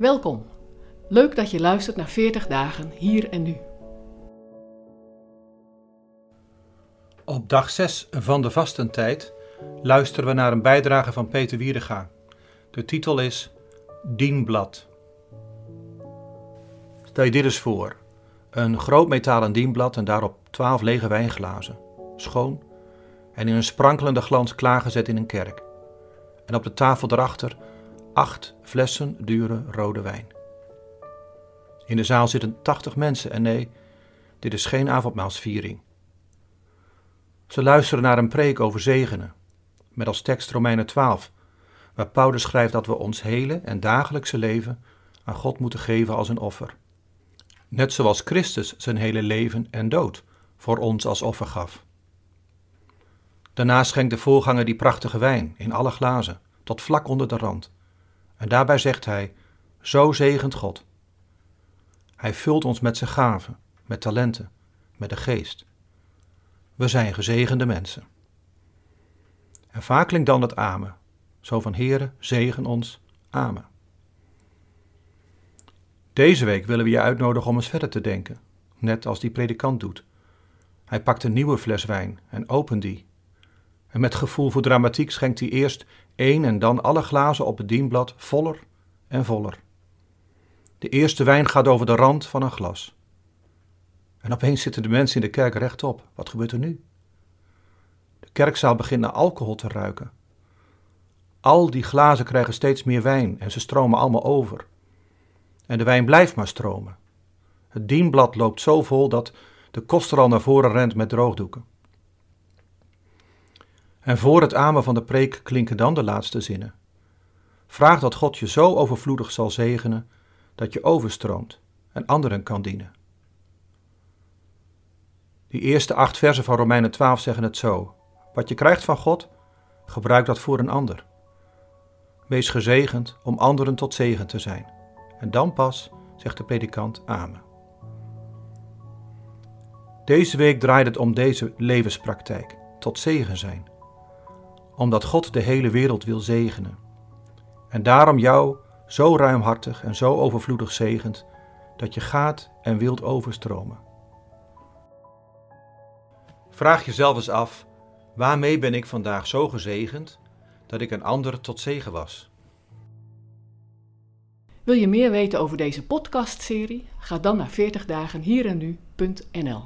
Welkom. Leuk dat je luistert naar 40 dagen hier en nu. Op dag 6 van de vastentijd luisteren we naar een bijdrage van Peter Wiedega. De titel is Dienblad. Stel je dit eens voor. Een groot metalen dienblad en daarop twaalf lege wijnglazen. Schoon en in een sprankelende glans klaargezet in een kerk. En op de tafel daarachter acht flessen dure rode wijn. In de zaal zitten tachtig mensen en nee, dit is geen avondmaalsviering. Ze luisteren naar een preek over zegenen, met als tekst Romeinen 12, waar Paulus schrijft dat we ons hele en dagelijkse leven aan God moeten geven als een offer. Net zoals Christus zijn hele leven en dood voor ons als offer gaf. Daarna schenkt de voorganger die prachtige wijn in alle glazen, tot vlak onder de rand. En daarbij zegt hij: Zo zegent God. Hij vult ons met zijn gaven, met talenten, met de geest. We zijn gezegende mensen. En vaak klinkt dan het amen, zo van Heere, zegen ons, amen. Deze week willen we je uitnodigen om eens verder te denken, net als die predikant doet. Hij pakt een nieuwe fles wijn en opent die. En met gevoel voor dramatiek schenkt hij eerst één en dan alle glazen op het dienblad voller en voller. De eerste wijn gaat over de rand van een glas. En opeens zitten de mensen in de kerk rechtop. Wat gebeurt er nu? De kerkzaal begint naar alcohol te ruiken. Al die glazen krijgen steeds meer wijn en ze stromen allemaal over. En de wijn blijft maar stromen. Het dienblad loopt zo vol dat de koster al naar voren rent met droogdoeken. En voor het amen van de preek klinken dan de laatste zinnen. Vraag dat God je zo overvloedig zal zegenen dat je overstroomt en anderen kan dienen. Die eerste acht versen van Romeinen 12 zeggen het zo: Wat je krijgt van God, gebruik dat voor een ander. Wees gezegend om anderen tot zegen te zijn. En dan pas zegt de predikant Amen. Deze week draait het om deze levenspraktijk, tot zegen zijn. Omdat God de hele wereld wil zegenen. En daarom jou zo ruimhartig en zo overvloedig zegent, dat je gaat en wilt overstromen. Vraag jezelf eens af: waarmee ben ik vandaag zo gezegend dat ik een ander tot zegen was? Wil je meer weten over deze podcastserie? Ga dan naar 40dagenhierennu.nl